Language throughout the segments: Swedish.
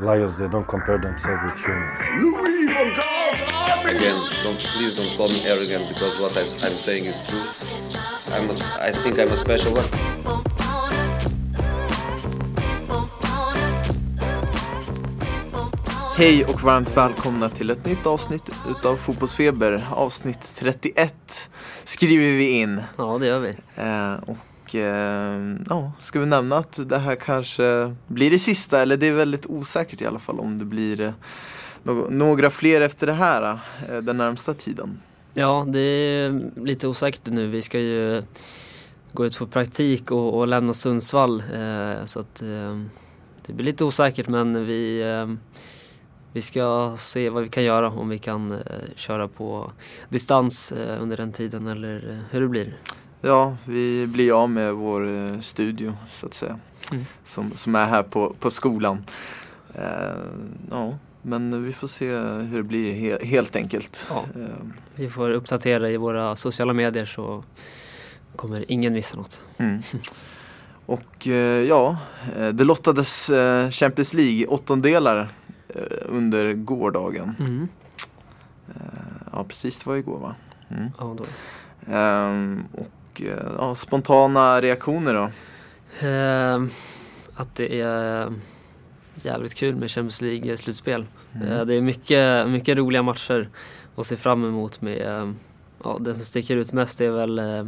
lions they don't compare themselves with humans. Louis van Gaal, Again, don't please don't call me arrogant because what I, I'm saying is true. I'm a, I think I'm a special one. Hej och varmt välkomna till ett nytt avsnitt utav Fotbollsfeber. Avsnitt 31 skriver vi in. Ja, det gör vi. Eh, och eh, ja, ska vi nämna att det här kanske blir det sista, eller det är väldigt osäkert i alla fall om det blir eh, några fler efter det här eh, den närmsta tiden. Ja, det är lite osäkert nu. Vi ska ju gå ut på praktik och, och lämna Sundsvall. Eh, så att eh, det blir lite osäkert men vi, eh, vi ska se vad vi kan göra. Om vi kan eh, köra på distans eh, under den tiden eller eh, hur det blir. Ja, vi blir av med vår eh, studio så att säga. Mm. Som, som är här på, på skolan. Eh, ja, men vi får se hur det blir he- helt enkelt. Ja. Eh, Vi får uppdatera i våra sociala medier så kommer ingen missa något. Mm. Och eh, ja, eh, det lottades eh, Champions League åttondelar under gårdagen. Mm. Ja, precis det var igår va? Mm. Ja, då. Ehm, och eh, ja, spontana reaktioner då? Eh, att det är jävligt kul med Champions League-slutspel. Mm. Eh, det är mycket, mycket roliga matcher att se fram emot med, eh, ja, den som sticker ut mest är väl eh,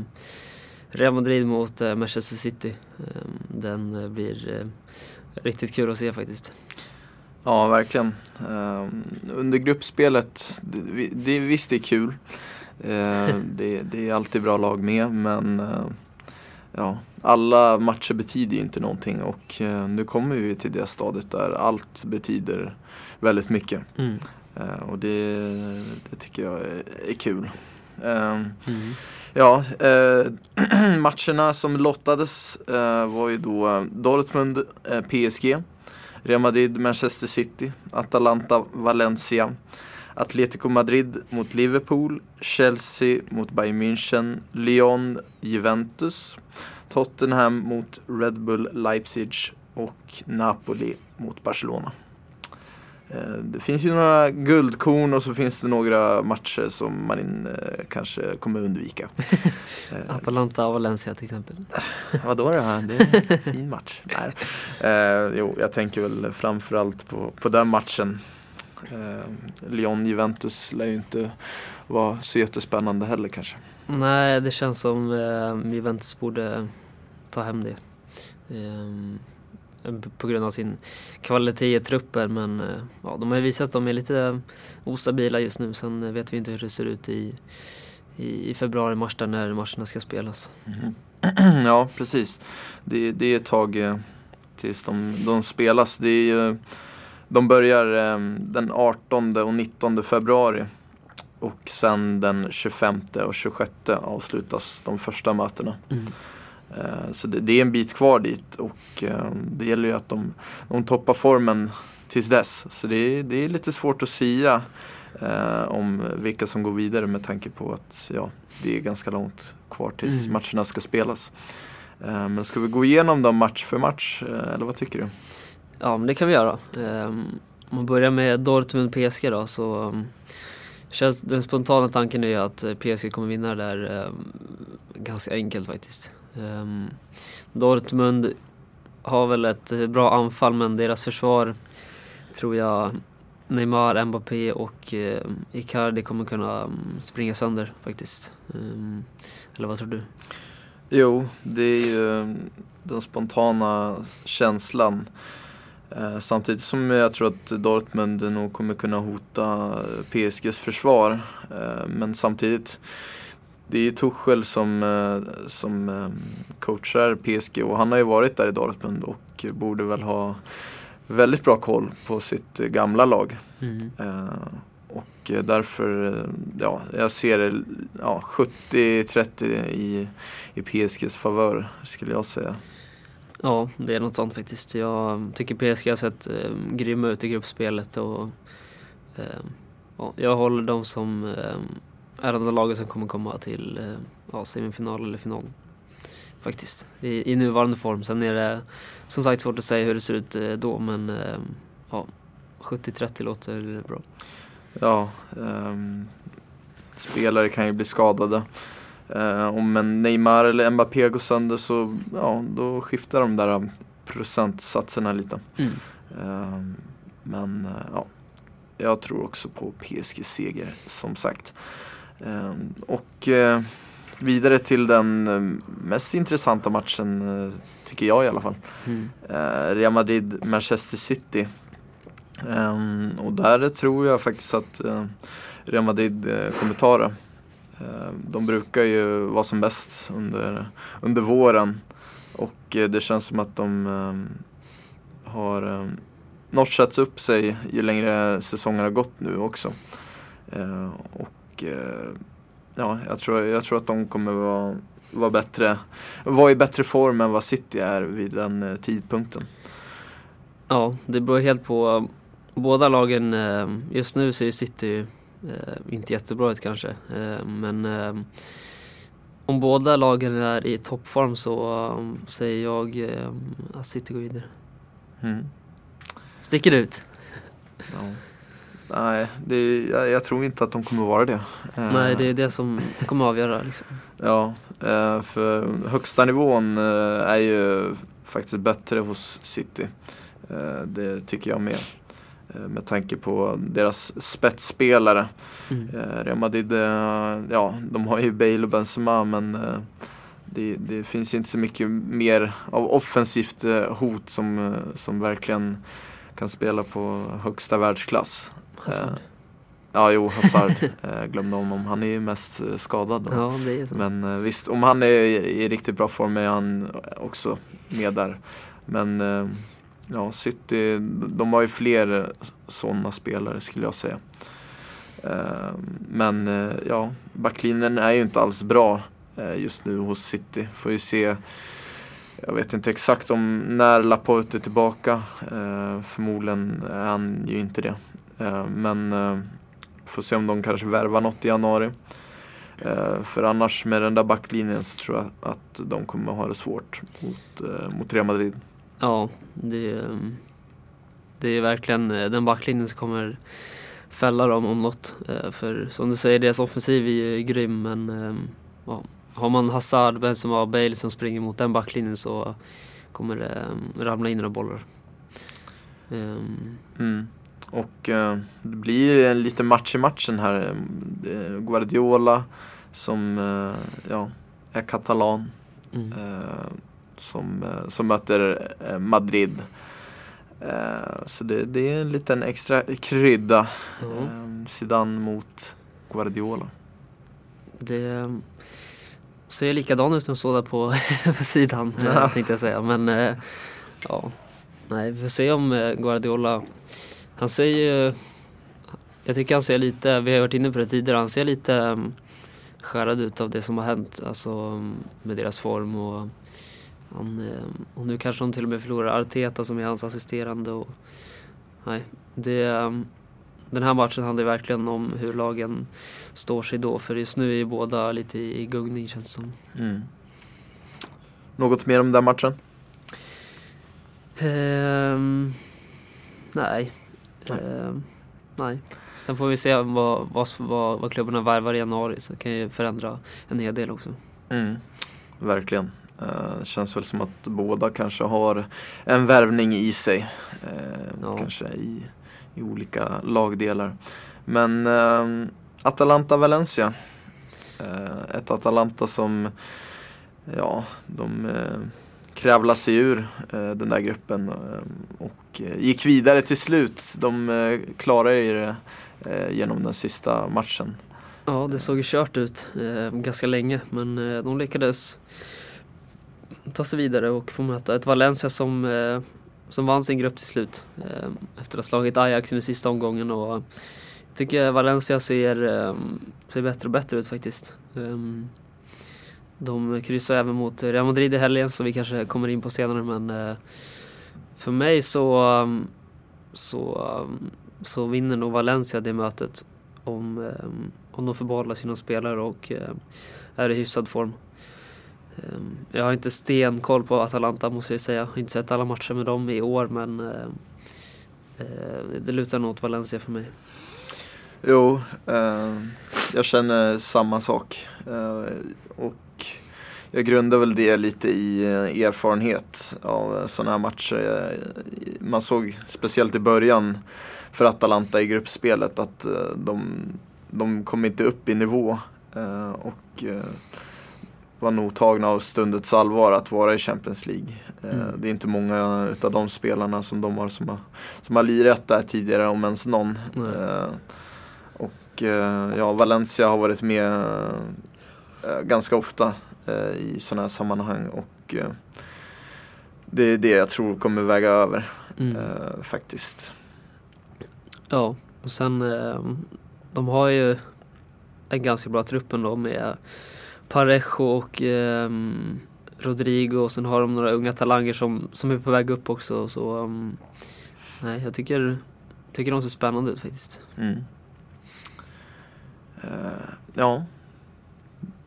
Real Madrid mot eh, Manchester City. Eh, den eh, blir riktigt kul att se faktiskt. Ja, verkligen. Ehm, under gruppspelet, det, det, visst det är kul. Eh, det, det är alltid bra lag med men eh, ja, alla matcher betyder ju inte någonting och eh, nu kommer vi till det stadiet där allt betyder väldigt mycket. Mm. Och det, det tycker jag är, kul. Ehm, Mm. Ja, eh, matcherna som lottades eh, var ju då Dortmund, eh, PSG, Real Madrid, Manchester City, Atalanta, Valencia, Atletico Madrid mot Liverpool, Chelsea mot Bayern München, Lyon, Juventus, Tottenham mot Red Bull Leipzig och Napoli mot Barcelona. Eh, Det finns ju några guldkorn och så finns det några matcher som man in, eh, kanske kommer undvika. Eh, Atalanta och Valencia till exempel. Vadå det här? Det är en fin match. Nej. Eh, jo, jag tänker väl framförallt på, på den matchen. Eh, Lyon-Juventus lär ju inte vara så jättespännande heller kanske. Nej, det känns som eh, Juventus borde ta hem det. Ehm, på grund av sin kvalitet i truppen men eh, ja, de har ju visat att de är lite ostabila just nu. Sen eh, vet vi inte hur det ser ut i, i, i februari, mars där när matcherna ska spelas. ja, precis. Det, det är ett tag eh, tills de, de spelas. Det är ju, de börjar eh, den 18 och 19 februari. Och sen den 25 och 26 avslutas de första mötena. Mm. Eh, Så det, är en bit kvar dit och eh, det gäller ju att de, de toppar formen tills dess. Så det är, det är lite svårt att sia eh, om vilka som går vidare med tanke på att ja, det är ganska långt kvar tills Mm. matcherna ska spelas. Eh, Men ska vi gå igenom dem match för match eh, eller vad tycker du? Ja, men det kan vi göra. Ehm, om man börjar med Dortmund-PSG då så um, känns den spontana tanken är ju att eh, PSG kommer vinna det där um, ganska enkelt faktiskt. Dortmund har väl ett eh, bra anfall men deras försvar tror jag Neymar, Mbappé och eh, Icardi kommer kunna springa sönder faktiskt. Eller vad tror du? Jo, det är ju den spontana känslan. Eh, samtidigt som jag tror att Dortmund nog kommer kunna hota PSGs försvar. Eh, men samtidigt, det är ju Tuchel som, eh, som eh, coachar PSG och han har ju varit där i Dortmund och borde väl ha väldigt bra koll på sitt eh, gamla lag. Mm. Eh, och eh, därför, eh, ja, jag ser ja, 70-30 i, i PSGs favör skulle jag säga. Ja, det är något sånt faktiskt. Jag tycker PSG har sett eh, grymma ut i gruppspelet och eh, ja, jag håller dem som eh, är de lagen som kommer komma till eh, ja, semifinal eller final. Faktiskt, i, i nuvarande form. Sen är det som sagt svårt att säga hur det ser ut eh, då men eh, ja, 70-30 låter bra. Ja, ehm, spelare kan ju bli skadade. Eh, om en Neymar eller Mbappé går sönder så ja, då skiftar de där procentsatserna lite. Mm. Ehm, men eh, ja, jag tror också på PSG-seger som sagt. Och eh, vidare till den eh, mest intressanta matchen, eh, tycker jag i alla fall. Mm. Eh, Real Madrid-Manchester City. Och där tror jag faktiskt att eh, Real Madrid eh, kommer ta det. Eh, de brukar ju vara som bäst under, under våren. Och eh, det känns som att de eh, har notchats upp sig ju längre säsongen har gått nu också. Och ja, jag tror, jag tror att de kommer vara, vara bättre, vara i bättre form än vad City är vid den tidpunkten. Ja, det beror helt på båda lagen. Just nu ser ju City inte jättebra ut kanske. eh, Men eh, om båda lagen är i toppform så eh, säger jag eh, att City går vidare. Mm. Sticker ut. Ja. Nej, det, jag, jag tror inte att de kommer vara det. Eh, Nej, det är det som kommer avgöra liksom. Ja, eh, för högsta nivån eh, är ju faktiskt bättre hos City. Eh, Det tycker jag med. Eh, Med tanke på deras spetsspelare. Mm. Eh, Real Madrid, eh, ja, de har ju Bale och Benzema men det, det finns inte så mycket mer av offensivt hot som, som verkligen kan spela på högsta världsklass. Hazard. Eh, Ja, jo, Hazard eh, glömde om honom. Han är ju mest skadad. Ja. Men eh, visst, om han är i, i riktigt bra form är han också med där. Men ja, City, de har ju fler sådana spelare skulle jag säga. Ehm, men eh, ja, backlinjen är ju inte alls bra eh, just nu hos City. Får ju se jag vet inte exakt om när Laporte är tillbaka. Ehm, förmodligen är han ju inte det. Ehm, men eh, får se om de kanske värvar något i januari. För annars med den där backlinjen så tror jag att de kommer ha det svårt mot, mot Real Madrid. Ja, det, är, det är verkligen eh, den backlinjen som kommer fälla dem om något. Eh, För som du säger, deras offensiv är ju grym men eh, ja, har man Hazard, Benzema och Bale som springer mot den backlinjen så kommer det eh, ramla in några bollar. Ehm, Mm. Och eh, det blir ju en liten match i matchen här. Guardiola som eh, ja, är katalan. mm. eh, som, eh, som möter eh, Madrid. Eh, så det, det är en liten extra krydda. Eh, Zidane mot Guardiola. Det ser likadan ut som står på, på sidan Ja. tänkte jag säga. Men ja, nej vi får se om Guardiola, han ser ju, jag tycker han ser lite, vi har varit inne på det tidigare, han ser lite um, skärrad ut av det som har hänt, alltså mm, med deras form och han, eh, och nu kanske de till och med förlorar Arteta som är hans assisterande och nej, det um, den här matchen handlar verkligen om hur lagen står sig då. För just nu är ju båda lite i, i gungning känns det som. Mm. Något mer om den matchen? Ehm, nej. Nej. Ehm, nej. Sen får vi se vad, vad, vad, vad klubbarna värvar i januari så det kan ju förändra en hel del också. Mm. Verkligen. Uh, känns väl som att båda kanske har en värvning i sig. Eh, Ja. Kanske i, i olika lagdelar. Men uh, Atalanta-Valencia. Eh, ett Atalanta som, ja, de kravlar sig ur eh, den där gruppen eh, och eh, gick vidare till slut. De klarade ju det eh, genom den sista matchen. Ja, det såg ju kört ut eh, ganska länge men eh, de lyckades ta sig vidare och få möta ett Valencia som, eh, som vann sin grupp till slut eh, efter att ha slagit Ajax i den sista omgången och jag tycker Valencia ser, eh, ser bättre och bättre ut faktiskt. Eh, de kryssar även mot Real Madrid i helgen som vi kanske kommer in på senare men eh, för mig så, eh, så, eh, så vinner nog Valencia det mötet om, eh, om de får behålla sina spelare och eh, är i hyfsad form. Ehm, jag har inte stenkoll på Atalanta måste jag säga. Jag har inte sett alla matcher med dem i år men eh, eh, det lutar nog åt Valencia för mig. Jo, eh, jag känner samma sak. Eh, och jag grundar väl det lite i eh, erfarenhet av sådana här matcher. Man såg speciellt i början för Atalanta i gruppspelet att de, de kom inte upp i nivå. Eh, och var nog tagna av stundets allvar att vara i Champions League. Eh, Mm. Det är inte många utav de spelarna som de har som har, som har lirat där tidigare, om ens någon. Eh, och eh, ja, Valencia har varit med ganska ofta i sådana här sammanhang och det är det jag tror kommer väga över Mm. faktiskt. Ja, och sen de har ju en ganska bra trupp ändå med Parejo och eh, Rodrigo och sen har de några unga talanger som, som är på väg upp också. Så um, nej, jag tycker, tycker de ser spännande ut faktiskt. Mm. Eh, ja,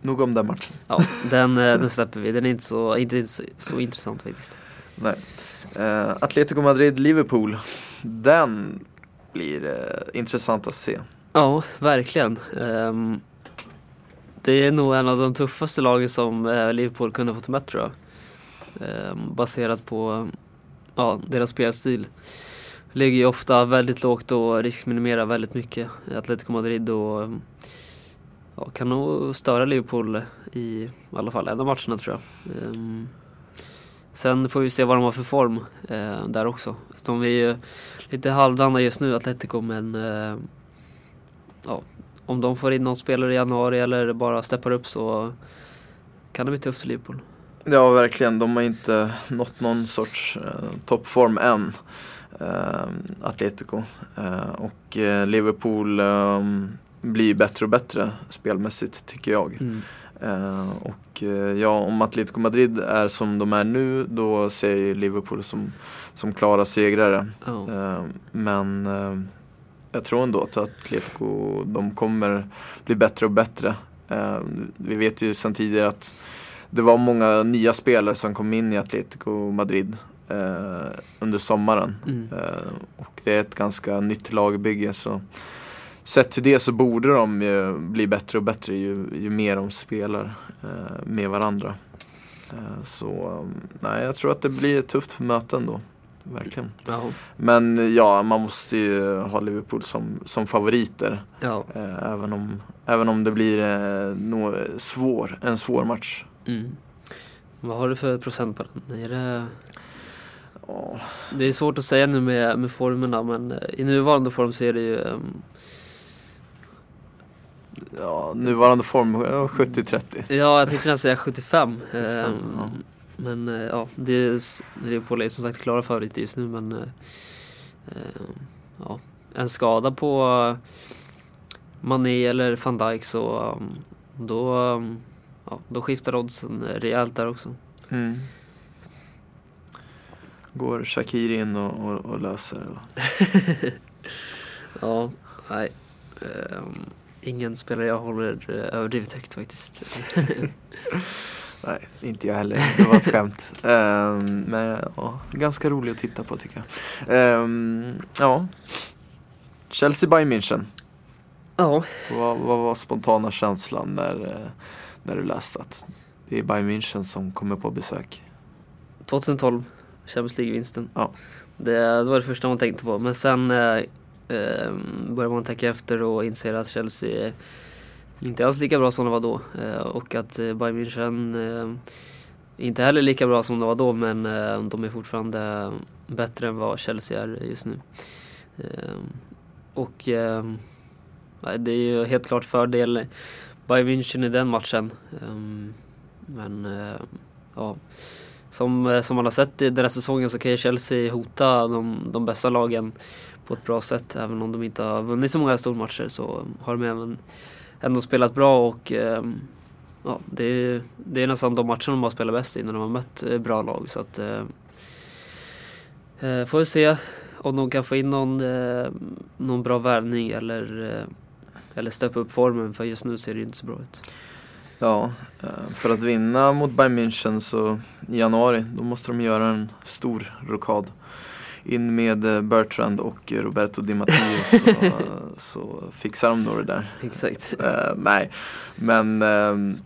nog om den matchen. Ja, den, eh, den släpper vi. Den är inte så, inte så, så intressant faktiskt. Nej. Eh, Atletico Madrid-Liverpool, den blir eh, intressant att se. Ja, verkligen. Ehm, det är nog en av de tuffaste lagen som eh, Liverpool kunde fått möta tror jag. Ehm, baserat på ja, deras spelstil. Ligger ju ofta väldigt lågt och riskminimerar väldigt mycket. Atletico Madrid och ja, kan nog störa Liverpool i alla fall en av matcherna tror jag. Ehm, sen får vi se vad de har för form eh, där också. De är ju lite halvdana just nu, Atletico, men eh, ja, om de får in någon spelare i januari eller bara steppar upp så kan det bli tufft för Liverpool. Ja, verkligen. De har inte nått någon sorts eh, toppform än. Eh, Atletico. Eh, och eh, Liverpool eh, blir bättre och bättre spelmässigt tycker jag. Mm. Eh, och eh, ja, om Atletico Madrid är som de är nu då ser jag Liverpool som, som klara segrare. Eh, men jag tror ändå att Atletico, de kommer bli bättre och bättre. Eh, vi vet ju sedan tidigare att det var många nya spelare som kom in i Atletico Madrid eh, under sommaren. Mm. Eh, och det är ett ganska nytt lagbygge så sett till det så borde de ju bli bättre och bättre ju, ju mer de spelar med varandra. Så nej, jag tror att det blir ett tufft möte ändå. Verkligen. Ja. Men ja, man måste ju ha Liverpool som, som favoriter. ja. Eh, även, om, även om det blir eh, nå, svår, en svår match. Mm. Vad har du för procent på den? Är det... Det är svårt att säga nu med, med formerna men eh, i nuvarande form så är det ju ehm, ja, nuvarande form, ja, 70-30. Ja, jag tänkte nästan säga 75. ehm, ja. Men eh, ja, det är, Liverpool är som sagt klara favoriter just nu men eh, ehm, ja, en skada på eh, Mané eller van Dijk så um, då, um, ja, då skiftar oddsen rejält där också. Mm. Går Shakiri in och, och, och löser det? Ja, nej. Ehm, ingen spelare jag håller eh, överdrivet högt faktiskt. Nej, inte jag heller. Det var ett skämt. Ehm, men ja, ganska rolig att titta på tycker jag. Ehm, ja. Chelsea Bayern München. ja, Vad, vad var spontana känslan när, eh, när du läste att det är Bayern München som kommer på besök? 2012, Champions League-vinsten. Ja. Det, det var det första man tänkte på. Men sen eh, eh, börjar man tänka efter och inser att Chelsea inte alls lika bra som det var då. Eh, och att eh, Bayern München eh, inte heller lika bra som det var då men de är fortfarande bättre än vad Chelsea är just nu. Och det är ju helt klart fördel Bayern München i den matchen. Men ja, som, som man har sett i den här säsongen så kan ju Chelsea hota de, de bästa lagen på ett bra sätt. Även om de inte har vunnit så många stormatcher så har de även ändå spelat bra och ehm, ja, det, är, det är nästan de matcherna de har spelat bäst i när de har mött eh, bra lag. Så att, eh, eh, får vi se om de kan få in någon, eh, någon bra värvning eller, eh, eller steppa upp formen för just nu ser det inte så bra ut. Ja, eh, för att vinna mot Bayern München så i januari, då måste de göra en stor rokad in med eh, Bertrand och Roberto Di Matteo så, så fixar de nog det där. Exakt. Eh, nej, men ehm,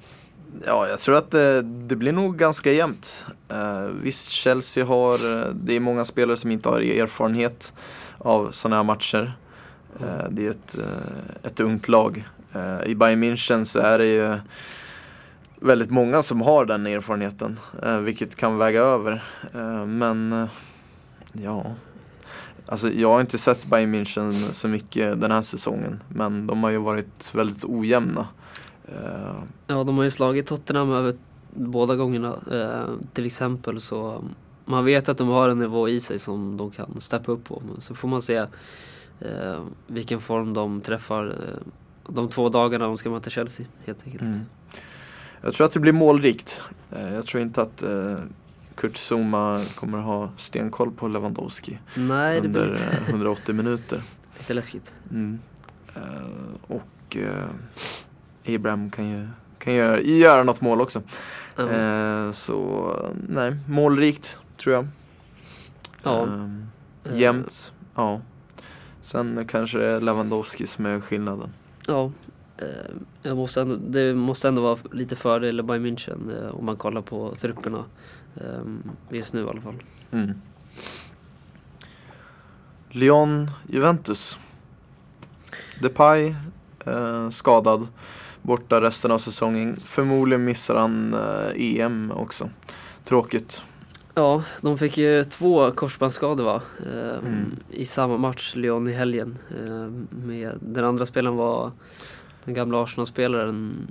ja, jag tror att det, det blir nog ganska jämnt. Eh, visst, Chelsea har, eh, det är många spelare som inte har erfarenhet av sådana här matcher. Eh, det är ett, eh, ett ungt lag. Eh, I Bayern München så är det ju väldigt många som har den erfarenheten, eh, vilket kan väga över. Eh, men eh, ja, alltså jag har inte sett Bayern München så mycket den här säsongen, men de har ju varit väldigt ojämna. Eh, Ja, de har ju slagit Tottenham över båda gångerna. Eh, till exempel så man vet att de har en nivå i sig som de kan steppa upp på. Men så får man se eh, vilken form de träffar eh, de två dagarna de ska möta Chelsea helt enkelt. Mm. Jag tror att det blir målrikt. Eh, Jag tror inte att eh, Kurt Zuma kommer ha stenkoll på Lewandowski Nej, det blir under lite, eh, 180 minuter. lite läskigt. Mm. Eh, Och eh, Abraham kan ju, kan göra, göra något mål också. Eh, Så nej, målrikt tror jag. Ja. Eh, Jämnt, ja. Sen kanske det är Lewandowski som är skillnaden. Ja, eh, jag måste ändå, det måste ändå vara lite fördel Bayern München eh, om man kollar på trupperna. Eh, just nu i alla fall. Mm. Lyon, Juventus. Depay eh, skadad, borta resten av säsongen. Förmodligen missar han eh, EM också. Tråkigt. Ja, de fick ju två korsbandsskador va? Eh, Mm. I samma match, Lyon i helgen. Eh, med, den andra spelaren var den gamla Arsenal-spelaren,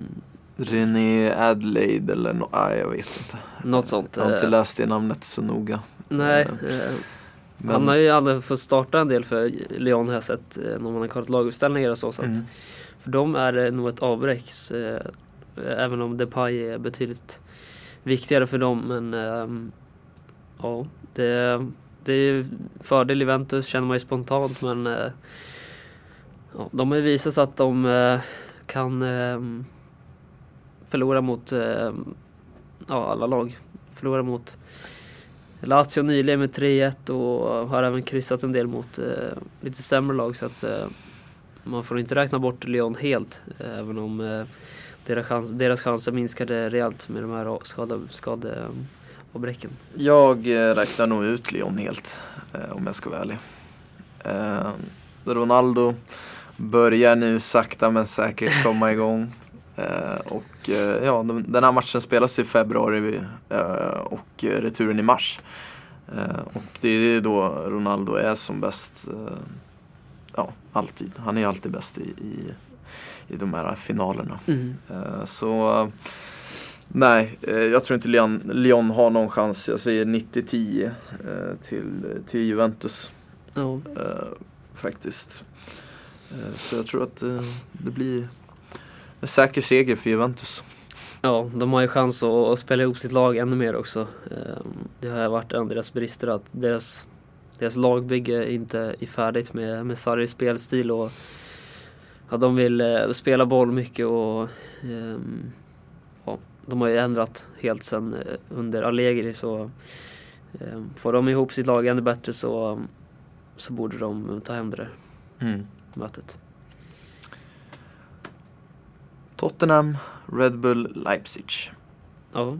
René Adelaide eller no, nej, jag vet inte. något sånt. Jag har inte Eh, läst det namnet så noga. nej, eh, eh, Men, han har ju aldrig fått starta en del för Lyon har jag sett när man har kollat laguppställningar och så. så att mm, För dem är det nog ett avbräck. Även om Depay är betydligt viktigare för dem. Men ehm, ja, det, det är fördel Juventus känner man ju spontant. Men ja, de har ju visat att de kan ehm, förlora mot eh, ja, alla lag. Förlora mot Lazio nyligen med 3-1 och har även kryssat en del mot eh, lite sämre lag. Så att eh, man får inte räkna bort Lyon helt. eh, Även om eh, deras, chans, deras chanser minskade rejält med de här skade, eh, skadeavbräcken. Jag eh, räknar nog ut Lyon helt, eh, om jag ska vara ärlig. Eh, Ronaldo börjar nu sakta men säkert komma igång. Eh, och eh, ja, de, den här matchen spelas i februari eh, och returen i mars. Och det är då Ronaldo är som bäst. Ja, alltid. Han är alltid bäst i, i, i de här finalerna. Eh, Så nej, jag tror inte Lyon, Lyon har någon chans. Jag säger 90-10 eh, till, till Juventus eh, faktiskt. Så jag tror att det blir en säker seger för Juventus. ja, de har ju chans att, att spela ihop sitt lag ännu mer också. Eh, Det har varit en av deras brister att deras, deras lagbygge inte är färdigt med, med Sarris spelstil och ja, de vill eh, spela boll mycket och ehm, ja, de har ju ändrat helt sen eh, under Allegri så eh, får de ihop sitt lag ännu bättre så, så borde de ta hem det där Mm. mötet. Tottenham, Red Bull, Leipzig. Ja.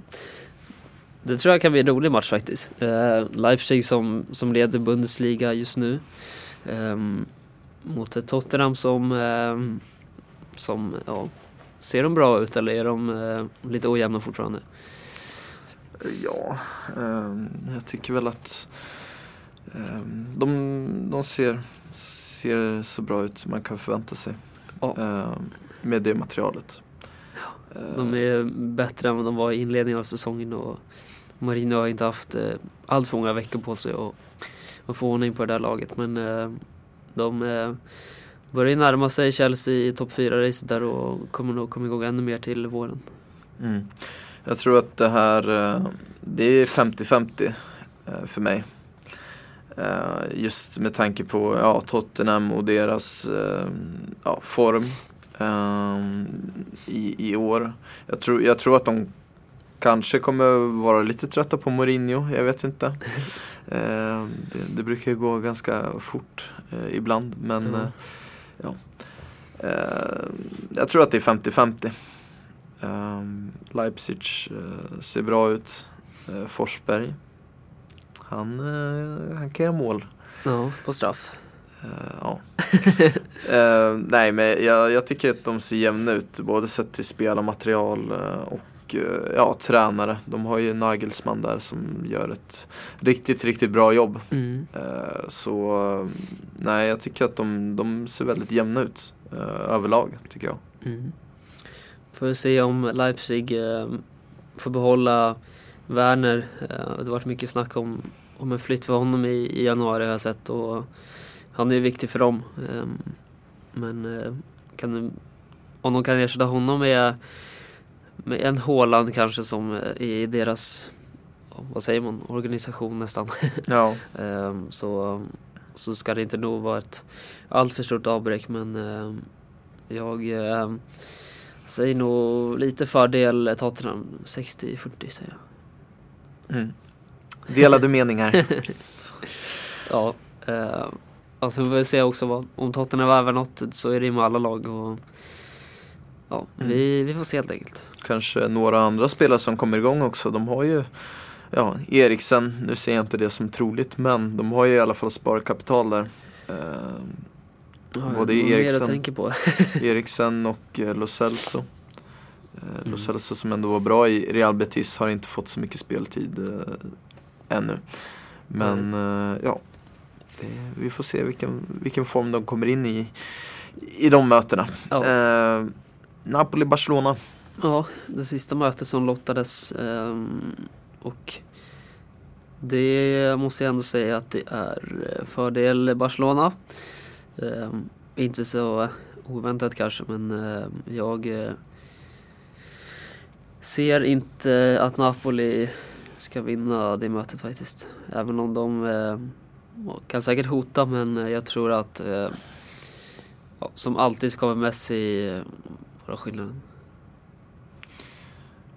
Det tror jag kan bli en rolig match faktiskt. Eh, Leipzig som, som leder Bundesliga just nu. Ehm, mot Tottenham som, ehm, som ja, ser de bra ut eller är de eh, lite ojämna fortfarande? Ja, ehm, jag tycker väl att ehm, de, de ser, ser så bra ut som man kan förvänta sig. Ja. Med det materialet. De är bättre än vad de var i inledningen av säsongen och Marino har inte haft eh, allt för många veckor på sig att, få ordning på det där laget. Men eh, de eh, börjar närma sig Chelsea i topp 4-racet där och kommer nog komma igång ännu mer till våren. Mm. Jag tror att det här, eh, det är 50-50 eh, för mig. Just med tanke på ja, Tottenham och deras ja, form eh, i, i år. Jag tror, jag tror att de kanske kommer vara lite trötta på Mourinho, jag vet inte. Eh, det, det brukar ju gå ganska fort eh, ibland men Mm. eh, ja. Eh, jag tror att det är 50-50. Eh, Leipzig eh, ser bra ut. Forsberg, han, han kan göra mål. Ja, på straff. Eh, ja. Eh, nej men jag, jag tycker att de ser jämna ut både sett till spelarmaterial och eh, ja, tränare. De har ju Nagelsmann där som gör ett riktigt, riktigt bra jobb. Mm. Så nej, jag tycker att de, de ser väldigt jämna ut överlag tycker jag. Mm. Får vi se om Leipzig får behålla Werner. Det har varit mycket snack om, om en flytt för honom i, i januari har jag sett och han är ju viktig för dem. Eh, men eh, kan, om de kan ersätta honom med, med en Håland kanske som eh, i deras, vad säger man, organisation nästan. Ja, Ehm, så, så ska det inte nog vara ett alltför stort avbräck men ehm, jag ehm, säger nog lite fördel Tottenham 60-40 säger jag. mm. Delade meningar. Ja, uh, och sen får vi se också vad, om Tottenham värvar något så är det ju med alla lag och ja, Mm. vi, vi får se helt enkelt. Kanske några andra spelare som kommer igång också. De har ju ja, Eriksen, nu ser jag inte det som troligt men de har ju i alla fall sparkapital där. Eh, Ja, Både Eriksen-. Eriksen och eh, Lo Celso. Eh, Lo Mm. Celso som ändå var bra i Real Betis har inte fått så mycket speltid eh, ännu. Men eh, ja, det, vi får se vilken, vilken form de kommer in i i de mötena. Ja. Eh, Napoli-Barcelona. Ja, det sista mötet som lottades ehm, och det måste jag ändå säga att det är eh, fördel Barcelona. Ehm, inte så oväntat kanske men ehm, jag eh, ser inte att Napoli ska vinna det mötet faktiskt. Även om de eh, kan säkert hota men eh, jag tror att eh, ja, som alltid så kommer Messi eh, vara skillnaden.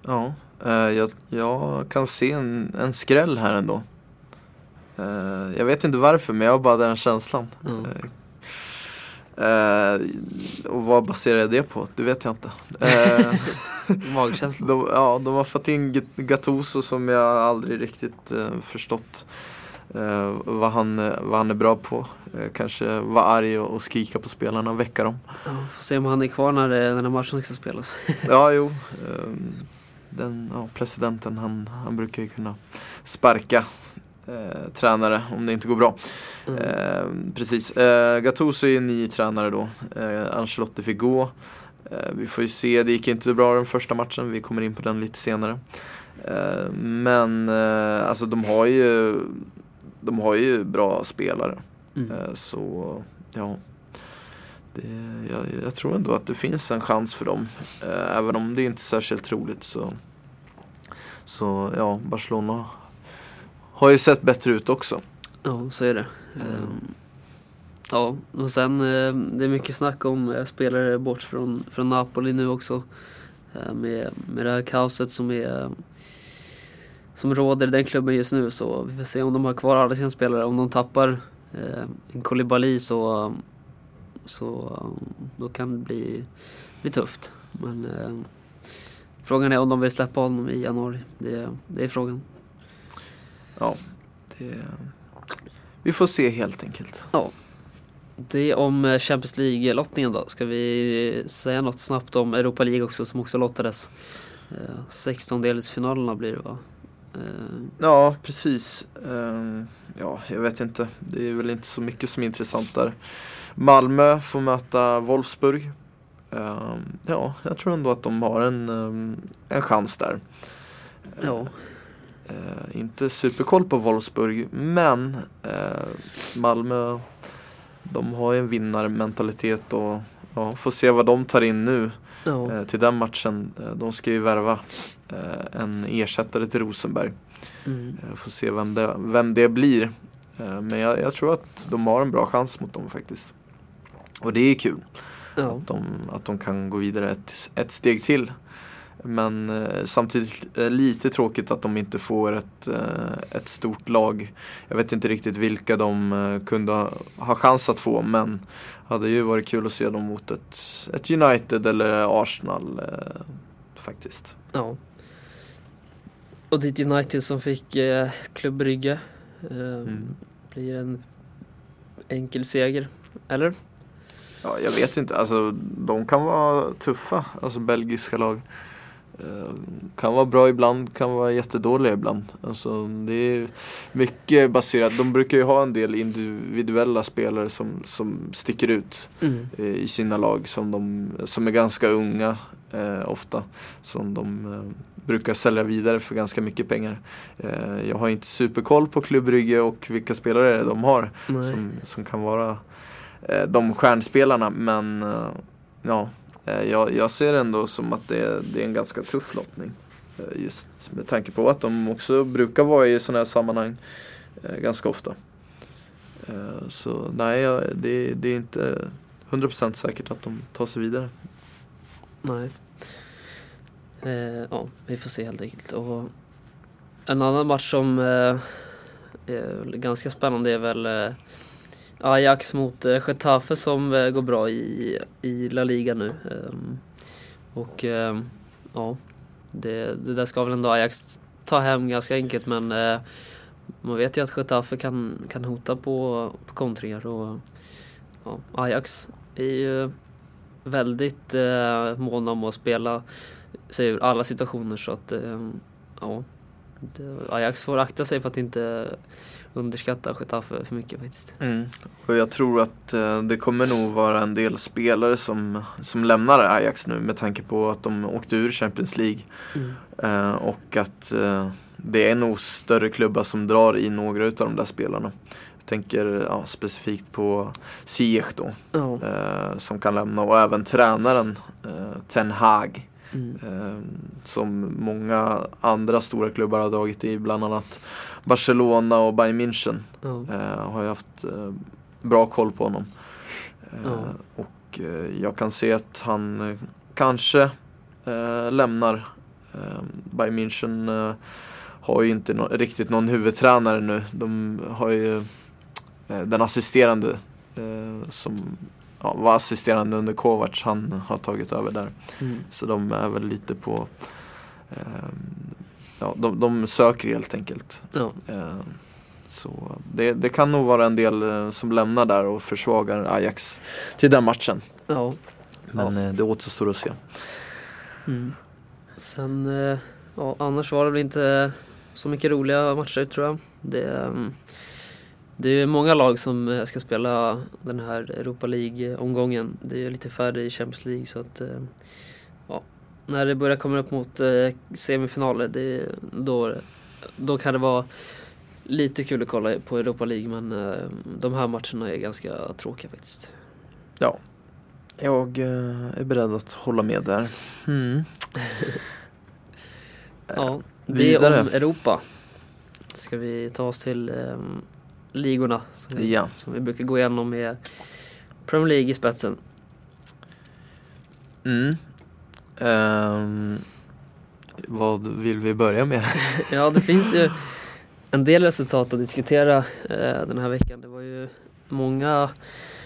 Ja, eh, jag, jag kan se en, en skräll här ändå. Eh, jag vet inte varför men jag har bara den känslan. Eh, och vad baserar jag det på? Det vet jag inte. Eh, Magkänsla. de, ja, de har fått in Gat- Gattuso som jag aldrig riktigt förstått eh, vad, han, eh, vad han är bra på. Eh, kanske vara arg och, och skrika på spelarna och väcka dem. Ja, får se om han är kvar när det- den här matchen ska spelas. Ja, jo. ehm, Den, ja, presidenten han, han brukar ju kunna sparka eh, tränare om det inte går bra. Mm. Eh, precis. Eh, Gattuso är ju ny tränare då. Eh, Ancelotti fick gå. Eh, vi får ju se, det gick inte bra den första matchen. Vi kommer in på den lite senare. Eh, men eh, alltså de har ju De har ju bra spelare. Mm. Eh, så ja. Det, jag, jag tror ändå att det finns en chans för dem. Eh, även om det inte är särskilt troligt så Så ja, Barcelona har ju sett bättre ut också. Ja, så är det. Ehm, Ja, och sen eh, det är mycket snack om eh, spelare bort från, från Napoli nu också. Med, med det här kaoset som är som råder i den klubben just nu så vi får se om de har kvar alla sina spelare. Om de tappar eh, en Koulibaly så, så då kan det bli, bli tufft. Men eh, frågan är om de vill släppa honom i januari. Det, det är frågan. Ja, det, vi får se helt enkelt. Det om eh, Champions League-lottningen då. Ska vi säga något snabbt om Europa League också som också lottades? Eh, 16-delsfinalerna blir det va? Eh, Ja, precis. Ehm, ja, jag vet inte. Det är väl inte så mycket som är intressant där. Malmö får möta Wolfsburg. Ehm, ja, jag tror ändå att de har en, ehm, en chans där. ja. Eh, inte superkoll på Wolfsburg, men eh, Malmö de har ju en vinnarmentalitet och ja, får se vad de tar in nu ja. eh, till den matchen. Eh, de ska ju värva eh, en ersättare till Rosenberg. Mm. Eh, får se vem det, vem det blir. Eh, men jag, jag tror att de har en bra chans mot dem faktiskt. Och det är kul ja. att, de, att de kan gå vidare ett, ett steg till. Men eh, samtidigt eh, lite tråkigt att de inte får ett, eh, ett stort lag. Jag vet inte riktigt vilka de kunde ha, ha chans att få men hade ju varit kul att se dem mot ett, ett United eller Arsenal eh, faktiskt. Ja. Och ditt United som fick eh, Klubb Brygge. Eh, Mm. Blir en enkel seger, eller? Ja, jag vet inte, alltså de kan vara tuffa, alltså belgiska lag. Eh, Kan vara bra ibland, kan vara jättedåliga ibland. Alltså, det är mycket baserat, de brukar ju ha en del individuella spelare som, som sticker ut Mm. eh, i sina lag som, de, som är ganska unga eh, ofta. Som de eh, brukar sälja vidare för ganska mycket pengar. Eh, jag har inte superkoll på Klubb och vilka spelare de har Nej. som, som kan vara eh, de stjärnspelarna. Men ja, Eh, jag, jag ser ändå som att det, är- det är en ganska tuff lottning. Eh, just med tanke på att de också brukar vara i sådana här sammanhang eh, ganska ofta. Så nej, det, det är inte 100% säkert att de tar sig vidare. Nej. Eh, ja, vi får se helt enkelt. Och en annan match som eh, är ganska spännande är väl eh, Ajax mot eh, Getafe som eh, går bra i, i La Liga nu. Ehm, och ehm, ja, det, det där ska väl ändå Ajax ta hem ganska enkelt men eh, man vet ju att Getafe kan, kan hota på, på kontringar och ja, Ajax är ju väldigt eh, måna om att spela sig ur alla situationer så att ehm, ja, det, Ajax får akta sig för att inte underskatta Getafe för mycket faktiskt. Och jag tror att eh, det kommer nog vara en del spelare som, som lämnar Ajax nu med tanke på att de åkte ur Champions League. Eh, och att eh, det är nog större klubbar som drar i några av de där spelarna. Jag tänker ja, specifikt på Ziyech då, eh, som kan lämna och även tränaren eh, Ten Hag. Mm. Eh, som många andra stora klubbar har dragit i, bland annat Barcelona och Bayern München. Eh, har ju haft eh, bra koll på honom. Eh, Ja. Och eh, jag kan se att han eh, kanske lämnar. Bayern München har ju inte riktigt någon huvudtränare nu. De har ju eh, den assisterande eh, som ja, var assisterande under Kovacs, han har tagit över där. Mm. Så de är väl lite på eh, Ja, de, de söker helt enkelt. Ja. Eh, Så det, det kan nog vara en del eh, som lämnar där och försvagar Ajax till den matchen. ja. Men eh, det återstår att se. Mm. Sen, eh, ja, annars var det väl inte så mycket roliga matcher tror jag. Det, ehm, det är många lag som eh, ska spela den här Europa League-omgången. Det är lite färre i Champions League så att eh, ja, när det börjar komma upp mot eh, semifinaler det, då, då kan det vara lite kul att kolla på Europa League men de här matcherna är ganska tråkiga faktiskt. Jag eh, är beredd att hålla med där. Mm. Ja, det vidare. om Europa. Ska vi ta oss till um, ligorna som vi, Ja. som vi brukar gå igenom med Premier League i spetsen. Mm. Ehm, vad vill vi börja med? Ja, det finns ju en del resultat att diskutera eh, den här veckan. Det var ju många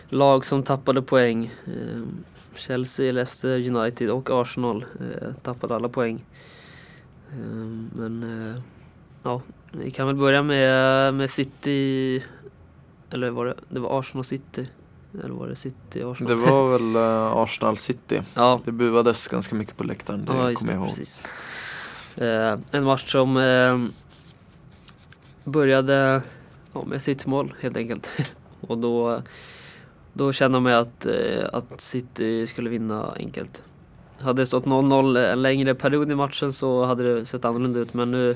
lag som tappade poäng. Eh, Chelsea, Leicester, United och Arsenal eh, tappade alla poäng. Eh, men eh, ja, vi kan väl börja med, med City. Eller var det, det var Arsenal City? Eller var det City Arsenal? Det var väl eh, Arsenal City. ja, Det buades ganska mycket på läktaren, det Ja, just kommer jag ihåg. precis. Eh, en match som eh, började ja, med City-mål helt enkelt. Och då, då kände man att, att City skulle vinna enkelt. Hade det stått 0-0 en längre period i matchen så hade det sett annorlunda ut men nu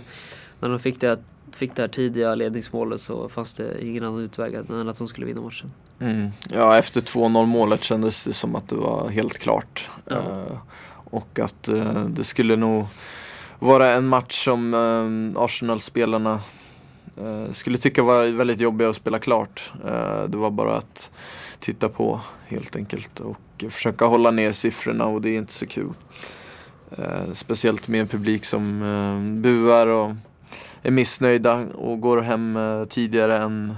när de fick det, fick det här tidiga ledningsmålet så fanns det ingen annan utväg än att de skulle vinna matchen. Mm. Ja, efter 2-0 målet kändes det som att det var helt klart. Ja. Eh, och att eh, det skulle nog vara en match som eh, Arsenal-spelarna eh, skulle tycka var väldigt jobbig att spela klart. Det var bara att titta på helt enkelt och försöka hålla ner siffrorna och det är inte så kul. Speciellt med en publik som buar och är missnöjda och går hem eh, tidigare än,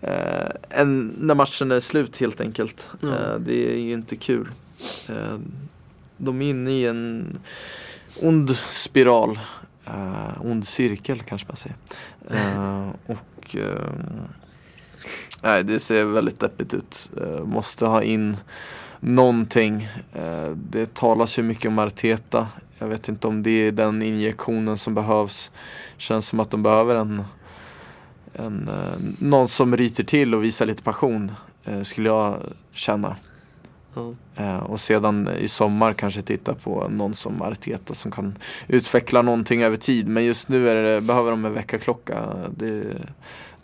eh, än när matchen är slut helt enkelt. Ja. Eh, det är ju inte kul. Eh, de är inne i en ond spiral. Uh, ond cirkel kanske man säger. Eh, och eh, Nej, det ser väldigt deppigt ut. Eh, måste ha in någonting. Eh, det talas ju mycket om Arteta. Jag vet inte om det är den injektionen som behövs. Känns som att de behöver en, en eh, någon som ryter till och visar lite passion. Eh, skulle jag känna. Eh, och sedan i sommar kanske titta på någon som Arteta som kan utveckla någonting över tid. Men just nu är det, behöver de en väckarklocka. Det,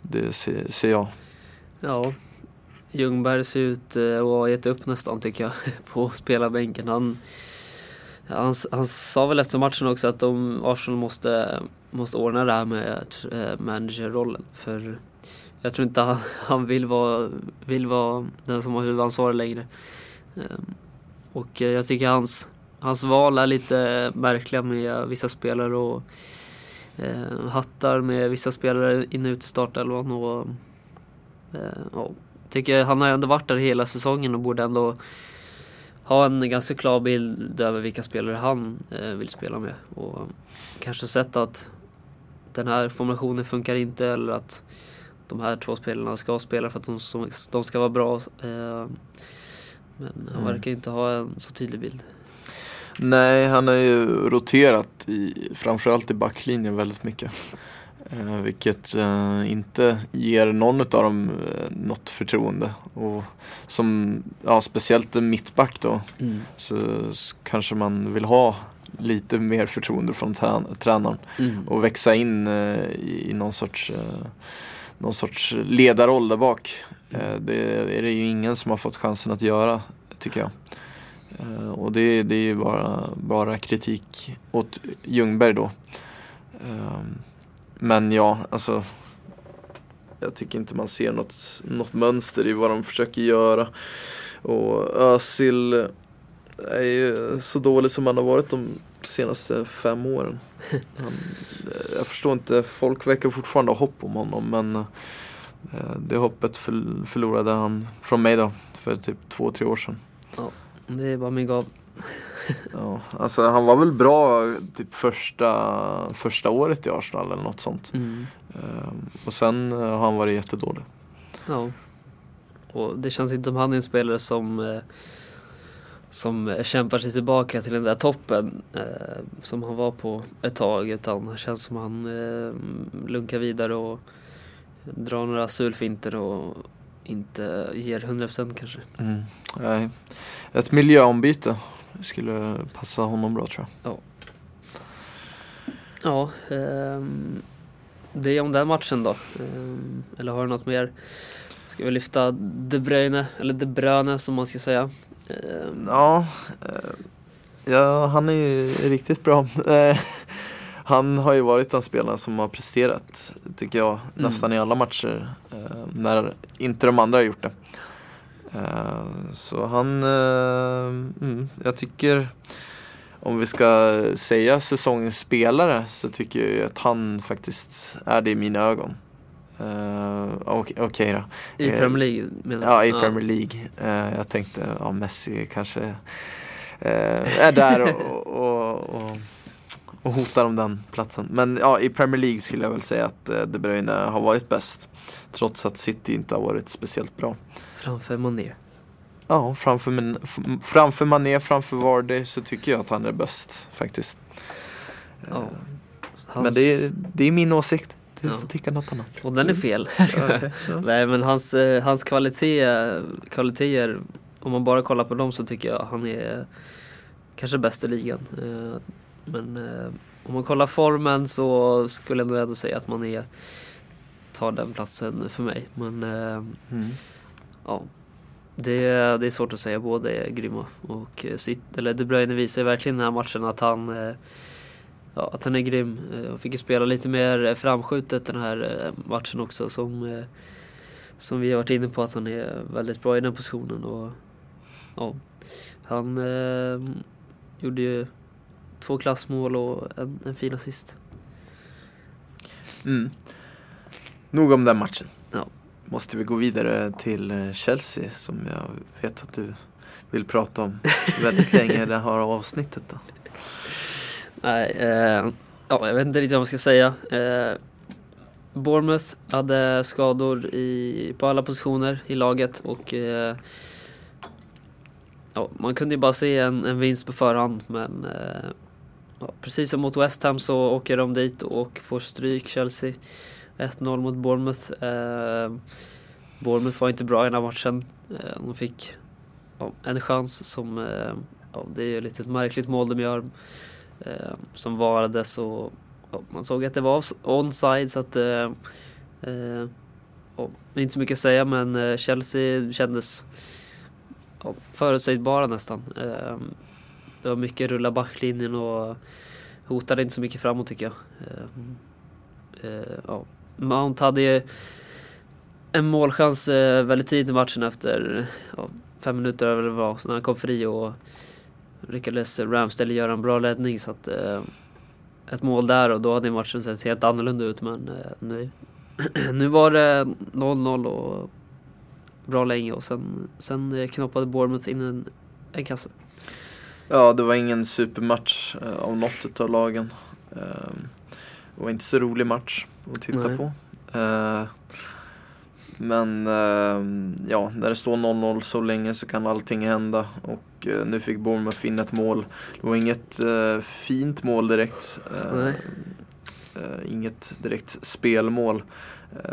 det ser, ser jag. Ja, Ljungberg ser ut att ha gett upp nästan tycker jag på spelarbänken. Han, han, han sa väl efter matchen också att de, Arsenal måste, måste ordna det här med eh, managerrollen. För jag tror inte han, han vill, vara, vill vara den som har huvudansvaret längre. Ehm, och jag tycker hans, hans val är lite märkliga med vissa spelare och eh, hattar med vissa spelare in och ute i startelvan. Och, eh, ja, tycker han har ändå varit där hela säsongen och borde ändå ha en ganska klar bild över vilka spelare han eh, vill spela med. Och kanske sett att den här formationen funkar inte eller att de här två spelarna ska spela för att de, de ska vara bra. Eh, men han Mm. verkar inte ha en så tydlig bild. Nej, han har ju roterat i, framförallt i backlinjen väldigt mycket. Eh, vilket eh, inte ger någon av dem eh, något förtroende. Och som, ja, speciellt mittback då, så s- kanske man vill ha lite mer förtroende från trän- tränaren. Mm. Och växa in eh, i, i någon sorts, eh, någon sorts ledarroll där bak. Eh, det är det ju ingen som har fått chansen att göra, tycker jag. Och det, det är ju bara, bara kritik åt Ljungberg då. Men ja, alltså jag tycker inte man ser något, något mönster i vad de försöker göra. Och Özil är ju så dålig som han har varit de senaste fem åren. Han, eh, jag förstår inte, folk verkar fortfarande ha hopp om honom men eh, det hoppet förl- förlorade han från mig då för typ två, tre år sedan. Det är bara mig gav. Ja, alltså han var väl bra typ första, första året i Arsenal eller något sånt. Mm. Eh, och sen eh, har han varit jättedålig. Ja. Och det känns inte som han är en spelare som eh, som kämpar sig tillbaka till den där toppen eh, som han var på ett tag utan det känns som han eh, lunkar vidare och drar några sulfinter och inte ger 100% kanske. Mm. Nej. Ett miljöombyte skulle passa honom bra tror jag. Ja, ehm, det är om den matchen då. Ehm, eller har du något mer? Ska vi lyfta De Bruyne, eller De Bruyne som man ska säga. Ehm, Ja, eh, ja han är ju riktigt bra. Eh, han har ju varit den spelaren som har presterat, tycker jag, nästan i alla matcher. eh, När inte de andra har gjort det. Eh, Så han, eh, mm, jag tycker om vi ska säga säsongens spelare så tycker jag att han faktiskt är det i mina ögon. Eh, Okej okej då. I Premier League menar Ja, i Premier League. Jag tänkte, ja Messi kanske är där och, och, och, och hotar om den platsen. Men ja, i Premier League skulle jag väl säga att De Bruyne har varit bäst. Trots att City inte har varit speciellt bra. Framför Mané. Ja, framför, f- framför Mané, framför Vardy så tycker jag att han är bäst faktiskt. Ja. Eh, Hans, Men det är, det är min åsikt. Du Ja. får tycka något annat. Och den är fel. Nej men hans, eh, hans kvalitet, kvaliteter, om man bara kollar på dem så tycker jag han är kanske bäst i ligan. Eh, Men om man kollar formen så skulle jag nog ändå säga att man är tar den platsen för mig. Men Mm ja, det, det är svårt att säga. Båda är grymma. Och eh, eller De Bruyne visar verkligen i den här matchen att han eh, Ja, att han är grym. Han Och fick ju spela lite mer framskjutet den här matchen också som, som vi har varit inne på att han är väldigt bra i den positionen. Och, ja, han eh, gjorde ju två klassmål och en, en fin assist. Mm. Nog om den matchen. Måste vi gå vidare till eh, Chelsea som jag vet att du vill prata om väldigt länge i det här avsnittet. Då. Nej, eh, ja, jag vet inte riktigt vad man ska säga. Eh, Bournemouth hade skador i, på alla positioner i laget och eh, ja, man kunde ju bara se en, en vinst på förhand men eh, ja, precis som mot West Ham så åker de dit och får stryk Chelsea. 1-0 mot Bournemouth. Eh, Bournemouth var inte bra i den här matchen. Eh, de fick ja, en chans som, eh, ja, det är ju lite ett märkligt mål de gör eh, som varades och ja, man såg att det var onside så att eh, eh, inte så mycket att säga men eh, Chelsea kändes ja, förutsägbara nästan. Eh, det var mycket rulla backlinjen och hotade inte så mycket framåt tycker jag. Eh, ja. Mount hade ju en målchans eh, väldigt tidigt i matchen efter ja, fem minuter eller vad det var, så när han kom fri och lyckades Ramsdale göra en bra räddning så att eh, ett mål där och då hade matchen sett helt annorlunda ut men eh, nu, nu var det 0-0 och bra länge och sen, sen eh, knoppade Bournemouth in en, en kasse. Ja, det var ingen supermatch eh, av något av lagen. Eh, det var inte så rolig match att titta Nej. på. Eh, men eh, ja, när det står 0-0 så länge så kan allting hända. Och eh, nu fick Bournemouth in ett mål. Det var inget eh, fint mål direkt. Eh, eh, inget direkt spelmål.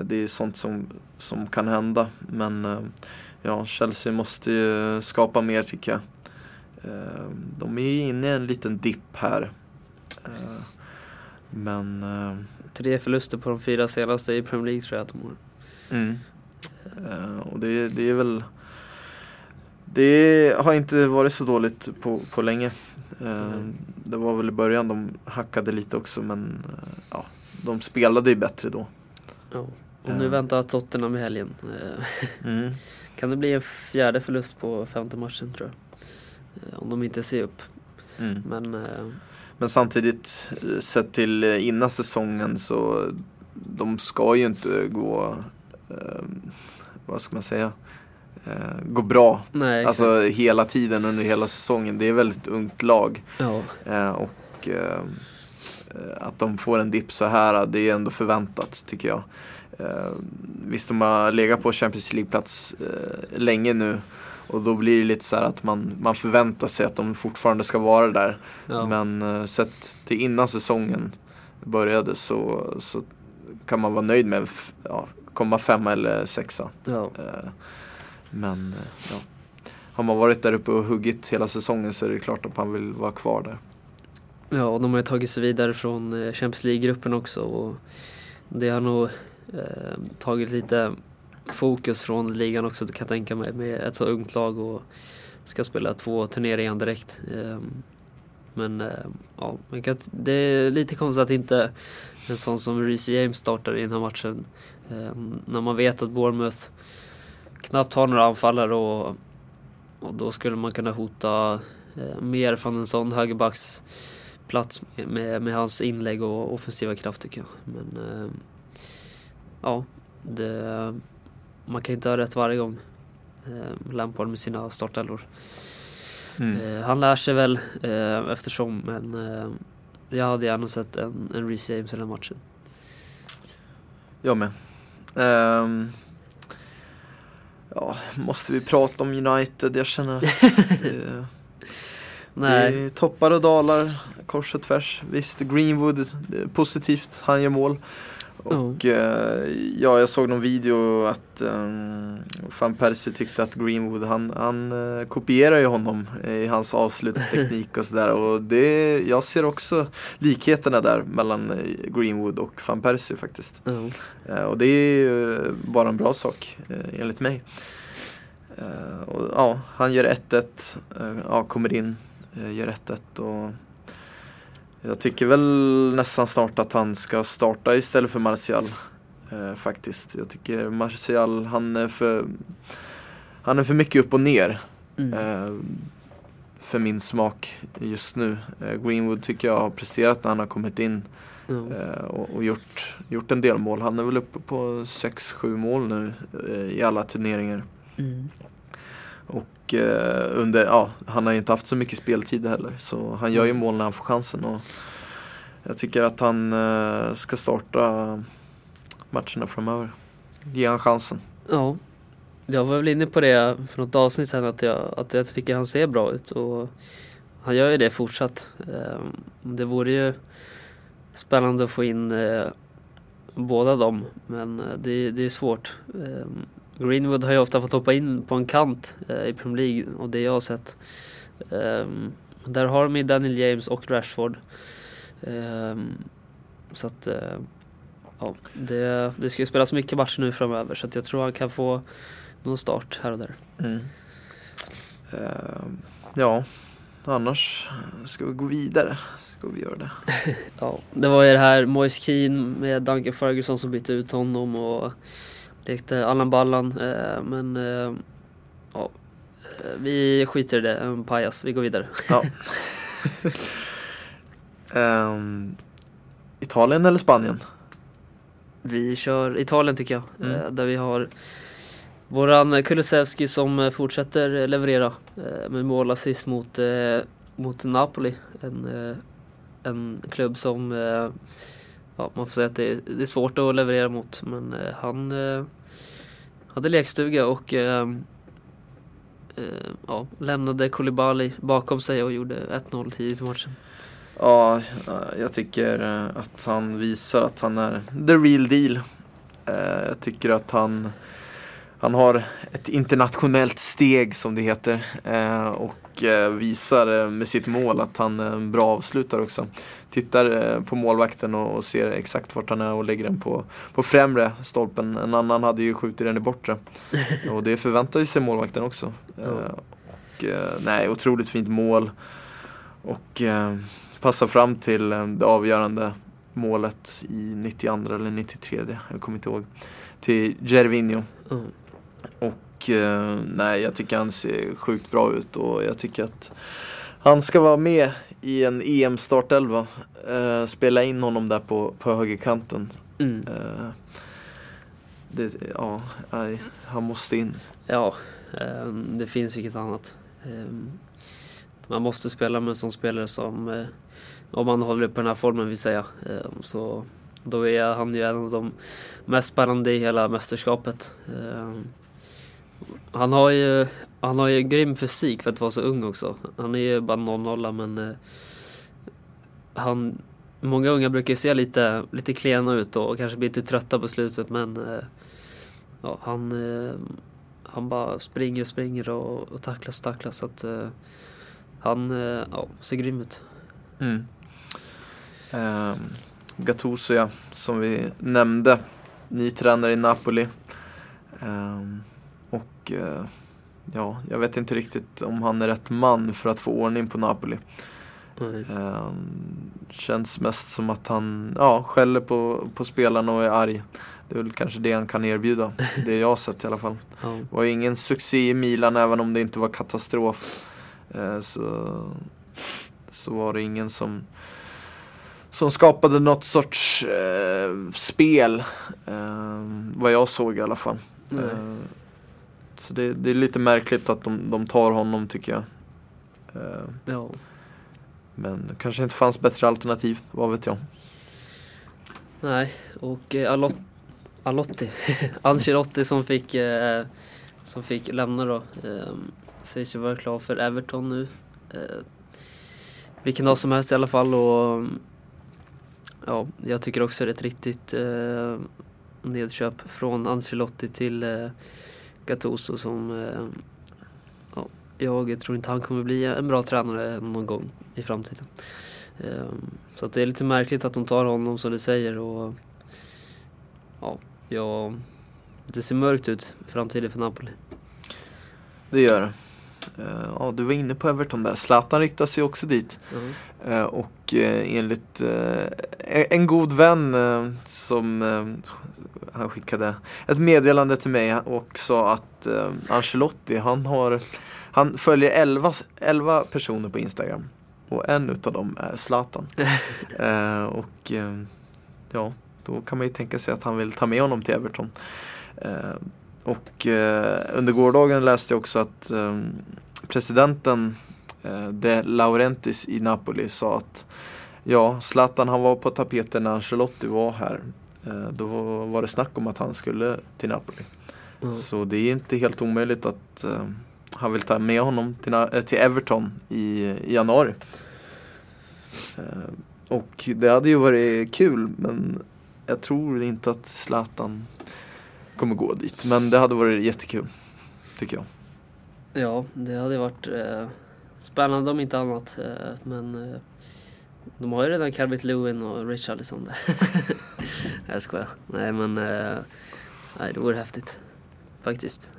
Det är sånt som, som kan hända. Men ja, Chelsea måste ju skapa mer tycker jag. De är inne i en liten dipp här. Men eh, Tre förluster på de fyra senaste i Premier League tror jag att de har. Mm. Eh, och det, det är väl Det har inte varit så dåligt på, på länge. Eh, Mm. Det var väl i början de hackade lite också men ja, de spelade ju bättre då. Ja. Och nu väntar Tottenham i helgen. Eh, Kan det bli en fjärde förlust på femte matchen tror jag. Om de inte ser upp. Mm. Men Men samtidigt eh, sett till eh, innan säsongen så de ska ju inte gå eh, vad ska man säga eh, gå bra nej. Alltså hela tiden under hela säsongen. Det är ett väldigt ungt lag. ja. Eh, och eh, att de får en dipp så här, det är ändå förväntat tycker jag. Eh, visst, de har legat på Champions League-plats länge nu. Och då blir det lite så här att man, man förväntar sig att de fortfarande ska vara där. Ja. Men eh, sett till innan säsongen började så, så kan man vara nöjd med f- ja, komma femma eller sexa. ja. Eh, Men eh, ja. har man varit där uppe och huggit hela säsongen så är det klart att man vill vara kvar där. Ja, och de har ju tagit sig vidare från Champions League-gruppen också och det har nog eh, tagit lite fokus från ligan också kan jag tänka mig med ett så ungt lag och ska spela två turneringar direkt. Ehm, men ehm, ja, det är lite konstigt att inte en sån som Reece James startar i den här matchen. Ehm, när man vet att Bournemouth knappt har några anfallare och, och då skulle man kunna hota eh, mer från en sån högerbacks plats med, med hans inlägg och offensiva kraft tycker jag. Men eh, ja, det, man kan inte ha rätt varje gång. Eh, Lampard med sina startelvor. Eh, han lär sig väl eh, eftersom men eh, jag hade gärna sett en, en Reece James i den matchen. Jag med. Ehm, ja, måste vi prata om United? Jag känner att det, Nej, det är toppar och dalar kors och tvärs. Visst, Greenwood, positivt, han gör mål. Och eh, ja, jag såg någon video att um, Van Persie tyckte att Greenwood, han, han eh, kopierar ju honom i hans avslutsteknik och sådär. Och det, jag ser också likheterna där mellan eh, Greenwood och Van Persie faktiskt. Eh, och det är ju bara en bra sak enligt mig. Och, ja, han gör 1-1, eh, ja, kommer in, gör 1-1 och jag tycker väl nästan snart att han ska starta istället för Martial. Eh, faktiskt. Jag tycker Martial, han är för, han är för mycket upp och ner. Mm. Eh, för min smak just nu. Eh, Greenwood tycker jag har presterat när han har kommit in eh, och, och gjort, gjort en del mål. Han är väl uppe på 6-7 mål nu eh, i alla turneringar. Mm. Och eh, under, ja, han har ju inte haft så mycket speltid heller så han gör ju mål när han får chansen. Och jag tycker att han eh, ska starta matcherna framöver. Ge han chansen. Ja, jag var väl inne på det för något avsnitt sen att jag, att jag tycker han ser bra ut och han gör ju det fortsatt. Ehm, Det vore ju spännande att få in eh, båda dem men eh, det, det är svårt. Ehm, Greenwood har ju ofta fått hoppa in på en kant eh, i Premier League och det jag har sett. Ehm, Där har de ju Daniel James och Rashford. Ehm, Så att eh, Ja, det, det ska ju spelas mycket matcher nu framöver så att jag tror han kan få någon start här och där. Eh, ja, annars ska vi gå vidare. Ska vi göra det. Ja, det var ju det här Moise Keane med Duncan Ferguson som bytte ut honom och lekte Allan Ballan. Eh, men eh, ja, eh, vi skiter i det, en pajas. Vi går vidare. Ja. Ehm, Italien eller Spanien? Vi kör Italien tycker jag. Mm. Där vi har våran Kulusevski som fortsätter leverera med mål assist mot, mot Napoli. En, en klubb som ja, man får säga att det är, svårt att leverera mot. Men han hade lekstuga och eh, eh, ja, lämnade Koulibaly bakom sig och gjorde 1-0 tidigt i matchen. Ja, jag tycker eh, att han visar att han är the real deal. Eh, jag tycker att han, han har ett internationellt steg som det heter eh, Och och eh, visar eh, med sitt mål att han är en bra avslutare också. Tittar eh, på målvakten och ser exakt vart han är och lägger den på, på främre stolpen. En annan hade ju skjutit den i bortre. Och det förväntar sig målvakten också. Ja. Eh, Och, eh, nej, otroligt fint mål. Och eh, passar fram till eh, det avgörande målet i 92 eller 93, jag kommer inte ihåg. Till Gervinho. Mm. Och eh, nej, jag tycker han ser sjukt bra ut och jag tycker att han ska vara med i en EM-startelva. Eh, spela in honom där på, på högerkanten. Mm. Eh, det, ja, nej, han måste in. Ja, det finns inget annat. Man måste spela med en sån spelare som, om man håller upp den här formen vill säga, så då är han ju en av de mest spännande i hela mästerskapet. Han har ju, han har ju grym fysik för att vara så ung också. Han är ju bara 00 men eh, han, många unga brukar ju se lite, lite klena ut och kanske blir lite trötta på slutet men eh, ja, han, eh, han bara springer och springer och, och tacklas och tacklas. Så att, eh, han eh, ja, ser grym ut. Mm. Um, Gattuso ja, som vi nämnde. Ny tränare i Napoli. Ehm, och eh, ja, jag vet inte riktigt om han är rätt man för att få ordning på Napoli. Ehm, känns mest som att han ja, skäller på, på spelarna och är arg. Det är väl kanske det han kan erbjuda. Det jag har sett i alla fall. Ja. Det var ingen succé i Milan även om det inte var katastrof. Eh, så, så var det ingen som, som skapade något sorts eh, spel. Eh, vad jag såg i alla fall. Nej. Så det, det är lite märkligt att de, de tar honom tycker jag. Eh, Ja. men kanske inte fanns bättre alternativ, vad vet jag. Nej, och eh, Alot Alotti, Ancelotti som fick, eh, som fick lämna då. Eh, sägs ju vara klar för Everton nu. Eh, vilken dag som helst i alla fall och ja, jag tycker också det är ett riktigt eh, nedköp från Ancelotti till eh, Gattuso som eh, ja, jag tror inte han kommer bli en bra tränare någon gång i framtiden. Eh, så det är lite märkligt att de tar honom som du säger och ja, ja det ser mörkt ut framtiden för Napoli. Det gör det. Eh, ja, du var inne på Everton där. Zlatan riktar sig också dit. Ja. Eh, och eh, enligt eh, en god vän eh, som han skickade ett meddelande till mig och sa att Ancelotti han har, Han följer 11, 11 personer på Instagram. Och en utav dem är Zlatan. och ja, då kan man ju tänka sig att han vill ta med honom till Everton. Och under gårdagen läste jag också att presidenten De Laurentis i Napoli sa att ja, Zlatan han var på tapeten när Ancelotti var här. Eh, då var det snack om att han skulle till Napoli. Ja. Så det är inte helt omöjligt att eh, han vill ta med honom till, eh, Everton i, i januari. Eh, och det hade ju varit kul men jag tror inte att Zlatan kommer gå dit. Men det hade varit jättekul. Tycker jag. Ja, det hade varit eh, spännande om inte annat. Eh, men eh, de har ju redan Calvert Lewin och Richarlison där. Jag skojar. Nej men eh, nej, det vore häftigt. Faktiskt.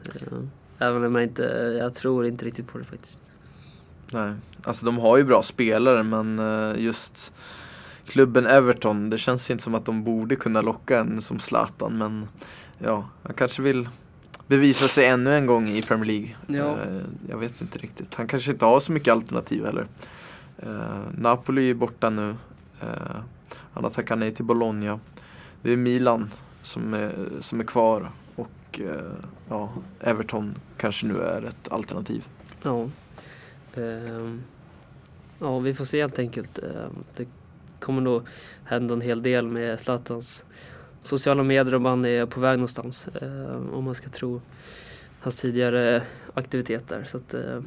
Även om jag inte, jag tror inte riktigt på det faktiskt. Nej. Alltså de har ju bra spelare men just klubben Everton, det känns inte som att de borde kunna locka en som Zlatan men ja, han kanske vill bevisa sig ännu en gång i Premier League. Ja. Eh, jag vet inte riktigt. Han kanske inte har så mycket alternativ heller. Eh, Napoli är borta nu. Eh, han har tackat nej till Bologna. Det är Milan som är, som är kvar och ja, Everton kanske nu är ett alternativ. Ja. Ehm, ja, vi får se helt enkelt. Ehm, det kommer nog hända en hel del med Zlatans sociala medier om han är på väg någonstans. Ehm, om man ska tro hans tidigare aktiviteter. Så att, ja,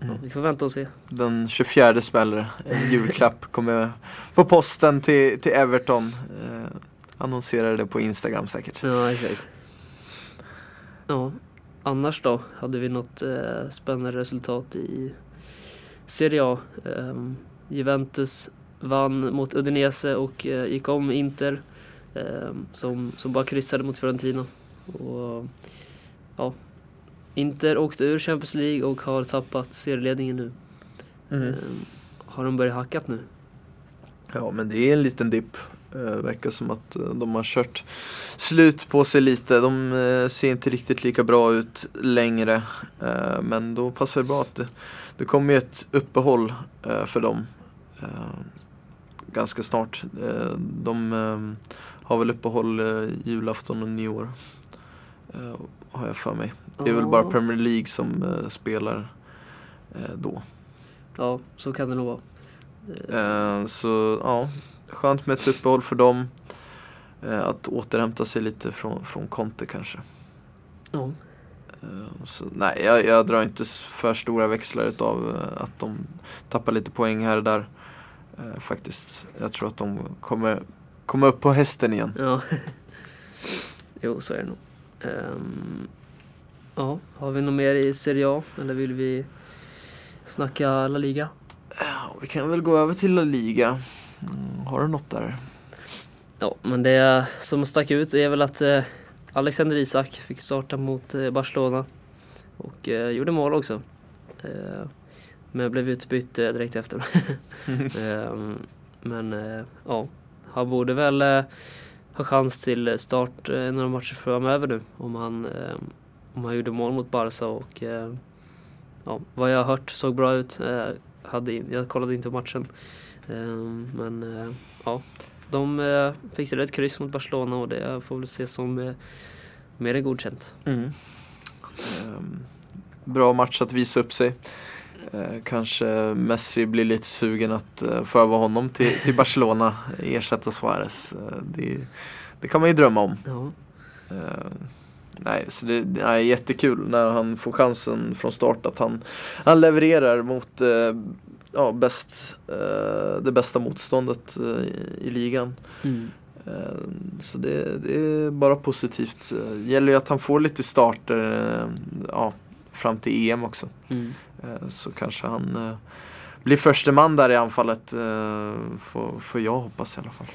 Mm. vi får vänta och se. Den 24 smäller en julklapp kommer på posten till, till Everton. Eh, annonserar det på Instagram säkert. Ja, exakt. Ja, annars då? Hade vi något eh, spännande resultat i Serie A? Ehm, Juventus vann mot Udinese och eh, gick om Inter som, som bara kryssade mot Fiorentina. Och, ja, Inter åkte ur Champions League och har tappat serieledningen nu. Ehm, har de börjat hackat nu? Ja men det är en liten dipp. Eh, verkar som att eh, de har kört slut på sig lite. De eh, ser inte riktigt lika bra ut längre. Eh, men då passar det bra att det, det kommer ju ett uppehåll eh, för dem. Eh, ganska snart. Eh, de eh, har väl uppehåll eh, julafton och nyår. Eh, har jag för mig. Det är väl bara. Premier League som eh, spelar eh, då. Ja, så kan det nog vara. Eh, så ja, skönt med ett uppehåll för dem. Eh, att återhämta sig lite från, från Conte kanske. Ja. Så, nej, jag, jag drar inte för stora växlar utav att de tappar lite poäng här och där. Eh, faktiskt. Jag tror att de kommer komma upp på hästen igen. Ja. jo, så är det nog. Ehm, ja, har vi något mer i Serie A? Eller vill vi snacka La Liga? Ja, vi kan väl gå över till La Liga. Mm, har du något där? Ja, men det som stack ut är väl att eh, Alexander Isak fick starta mot eh, Barcelona och eh, gjorde mål också. Eh, men blev utbytt eh, direkt efter. Ehm, men eh, ja, han borde väl eh, ha chans till eh, start eh, några matcher framöver nu om han, eh, om han gjorde mål mot Barca och eh, ja, vad jag har hört såg bra ut. Eh, hade, jag kollade inte matchen. Men ja, de eh, fixade ett kryss mot Barcelona och det får väl ses som mer än godkänt. Mm. Ehm, bra match att visa upp sig. Eh, kanske Messi blir lite sugen att uh, få över honom till, till Barcelona, ersätta Suarez. Eh, det, det kan man ju drömma om. Eh, nej, så det, det är jättekul när han får chansen från start att han, han levererar mot eh, ja, bäst, eh, det bästa motståndet eh, i, i ligan. mm. Eh, Så det, det är bara positivt. Eh, gäller ju att han får lite starter eh, ja, fram till EM också. Mm. Eh, Så kanske han eh, blir första man där i anfallet. eh, Får, får jag hoppas i alla fall.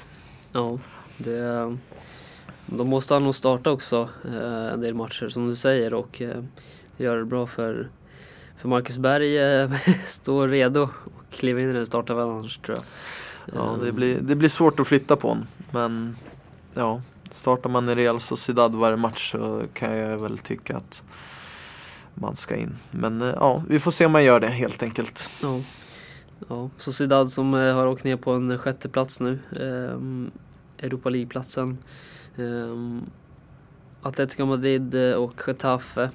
ja det, de måste han nog starta också en del matcher som du säger och göra det bra för, för Marcus Berg står redo och kliva in i den startelvan annars tror jag. Ja, det, Ehm, blir, det blir svårt att flytta på honom. Men ja, startar man i Real Sociedad varje match så kan jag väl tycka att man ska in. Men eh, ja, vi får se om man gör det helt enkelt. Ja. Ja, Sociedad som eh, har åkt ner på en sjätte plats nu. Eh, Europa League-platsen. Um, Atletico Madrid och Getafe.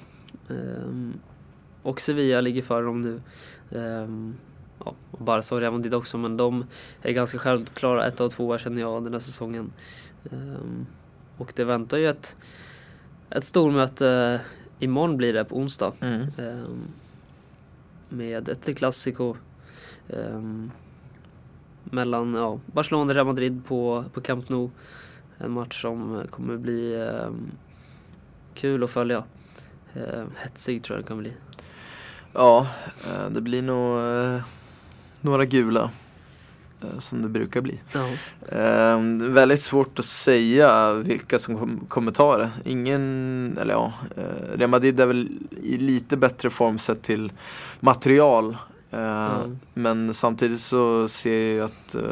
Och Sevilla ligger före dem nu. Ja, och Barca och Real Madrid också men de är ganska självklara ett av två känner jag den här säsongen. Och det väntar ju ett, ett stormöte imorgon blir det på onsdag. Mm. Um, med ett Clasico um, mellan ja, Barcelona och Real Madrid på, på Camp Nou. En match som kommer bli um, kul att följa. Uh, hetsig tror jag det kan bli. Ja, eh, det blir nog eh, några gula. Eh, Som det brukar bli. Ja. Eh, väldigt svårt att säga vilka som kom, kommer ta det. Ingen, eller ja, eh, Real Madrid är väl i lite bättre form sett till material. Eh, Mm. Men samtidigt så ser jag att eh,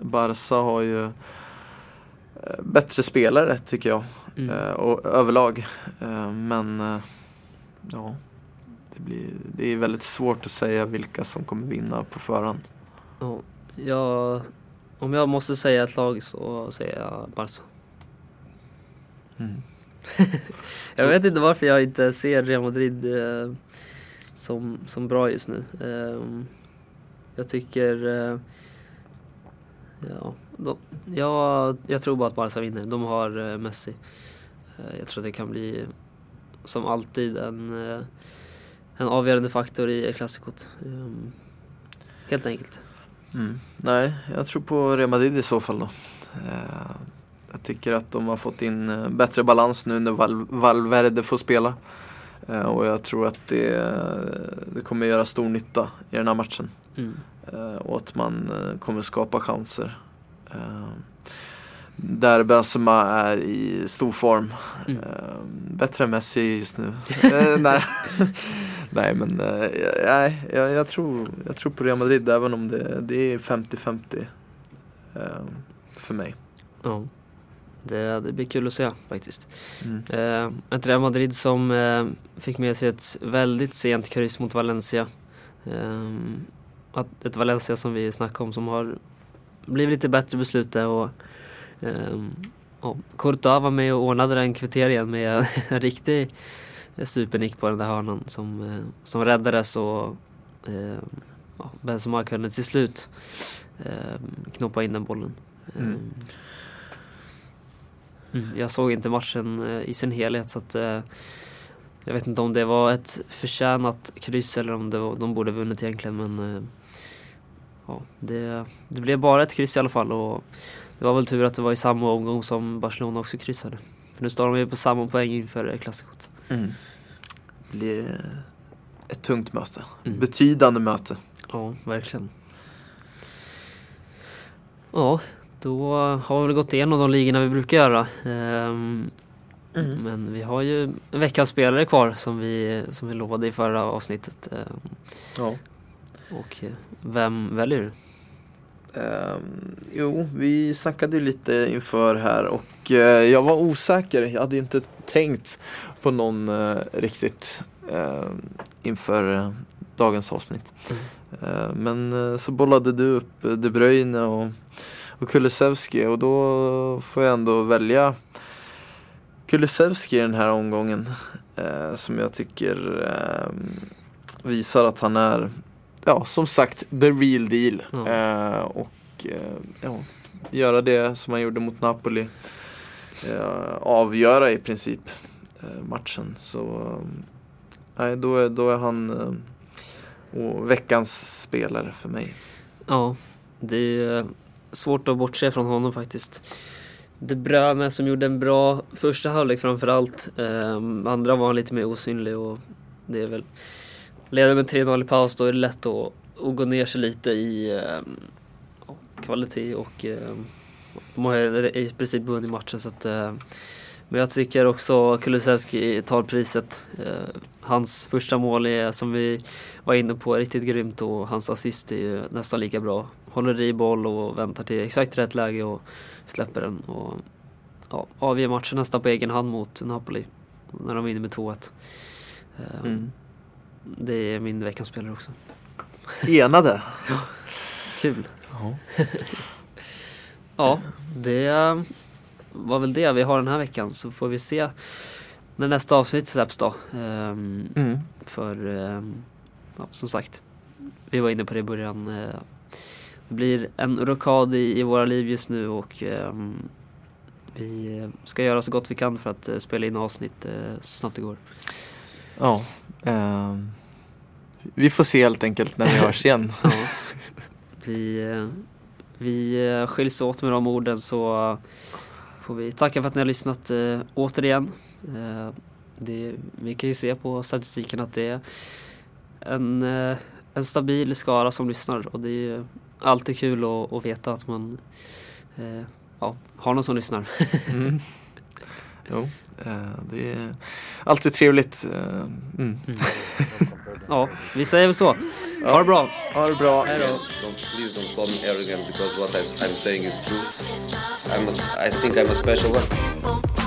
Barca har ju eh, bättre spelare tycker jag. Mm. Eh, och överlag. Eh, men ja, det, blir, det är väldigt svårt att säga vilka som kommer vinna på förhand. Ja, jag, om jag måste säga ett lag så säger jag Barca. Mm. Jag vet inte varför jag inte ser Real Madrid eh, som, som bra just nu. Ehm, jag tycker... Eh, ja, de, ja, jag tror bara att Barca vinner. De har eh, Messi. Eh, jag tror att det kan bli som alltid en, eh, en avgörande faktor i klassikot. Ehm, helt enkelt. Mm. Nej, jag tror på Real Madrid i så fall då. Eh, jag tycker att de har fått in eh, bättre balans nu när Val- Valverde får spela. Eh, och jag tror att det, det kommer göra stor nytta i den här matchen. Mm. Eh, och att man eh, kommer skapa chanser. Där Benzema är i stor form. Mm. Eh, bättre än Messi just nu. Eh, nej. nej men eh, nej, jag, jag, tror, jag tror på Real Madrid även om det, det är 50-50 eh, för mig. Ja. Det, det blir kul att se faktiskt. Mm. Eh, ett Real Madrid som eh, fick med sig ett väldigt sent kryss mot Valencia. Eh, ett Valencia som vi snackade om som har blivit lite bättre beslutet och eh, ja, Courtois var med och ordnade den kvitteringen med en riktig supernick på den där hörnan som, eh, som räddades och eh, ja, Benzema kunde till slut eh, knoppa in den bollen. Mm. Mm. Jag såg inte matchen eh, i sin helhet så att eh, jag vet inte om det var ett förtjänat kryss eller om det var, de borde vunnit egentligen men ja, det, det blev bara ett kryss i alla fall och det var väl tur att det var i samma omgång som Barcelona också kryssade. För nu står de ju på samma poäng inför klassikot. Mm. Det blir eh, ett tungt möte. Mm. Betydande möte. Ja, verkligen. Ja, då har vi väl gått igenom de ligorna vi brukar göra. Ehm, Mm. Men vi har ju en veckans spelare kvar som vi, som vi lovade i förra avsnittet. Ehm, Ja. Och eh, vem väljer du? Ehm, jo, vi snackade lite inför här och eh, jag var osäker. Jag hade inte tänkt på någon eh, riktigt eh, inför eh, dagens avsnitt. Eh, men så bollade du upp De Bruyne och, och Kulusevski och då får jag ändå välja Kulusevski i den här omgången. Som jag tycker eh, visar att han är ja, som sagt, the real deal. Ja. Eh, och eh, ja, göra det som han gjorde mot Napoli. Eh, avgöra i princip eh, matchen. Så eh, nej, då, är, då är han eh, och veckans spelare för mig. Ja, det är svårt att bortse från honom faktiskt. De Bruyne som gjorde en bra första halvlek framförallt. Um, andra var han lite mer osynlig och det är väl Leder med 3-0 i paus då är det lätt att, att gå ner sig lite i eh, kvalitet och eh, de har i princip vunnit matchen så att eh, men jag tycker också Kulusevski tar priset. Eh, hans första mål är som vi var inne på riktigt grymt och hans assist är ju nästan lika bra. Håller i boll och väntar till exakt rätt läge och släpper den. Och, ja, avger matchen nästan på egen hand mot Napoli när de vinner med 2-1. Eh, Mm. Det är min veckans spelare också. Enade. Kul! Ja. Ja, det var väl det vi har den här veckan så får vi se när nästa avsnitt släpps då. Ehm, Mm. För ehm, ja, som sagt, vi var inne på det i början. eh, Det blir en rockad i, i våra liv just nu och ehm, vi eh, ska göra så gott vi kan för att eh, spela in avsnitt eh, så snabbt det går. Ja. ehm, vi får se helt enkelt när vi hörs igen. Ja. Vi, eh, vi eh, skiljs åt med de orden så eh, får vi tacka för att ni har lyssnat eh, återigen. Eh, det, vi kan ju se på statistiken att det är en, eh, en stabil skara som lyssnar och det är ju alltid kul att, att veta att man eh, ja, har någon som lyssnar. Mm. Eh, det är alltid trevligt. eh, Mm. Ja, vi säger väl så. Ha det bra! Ha det bra. Hej då! Don't, please don't call me arrogant because what I, I'm saying is true. I'm a, I think I'm a special one.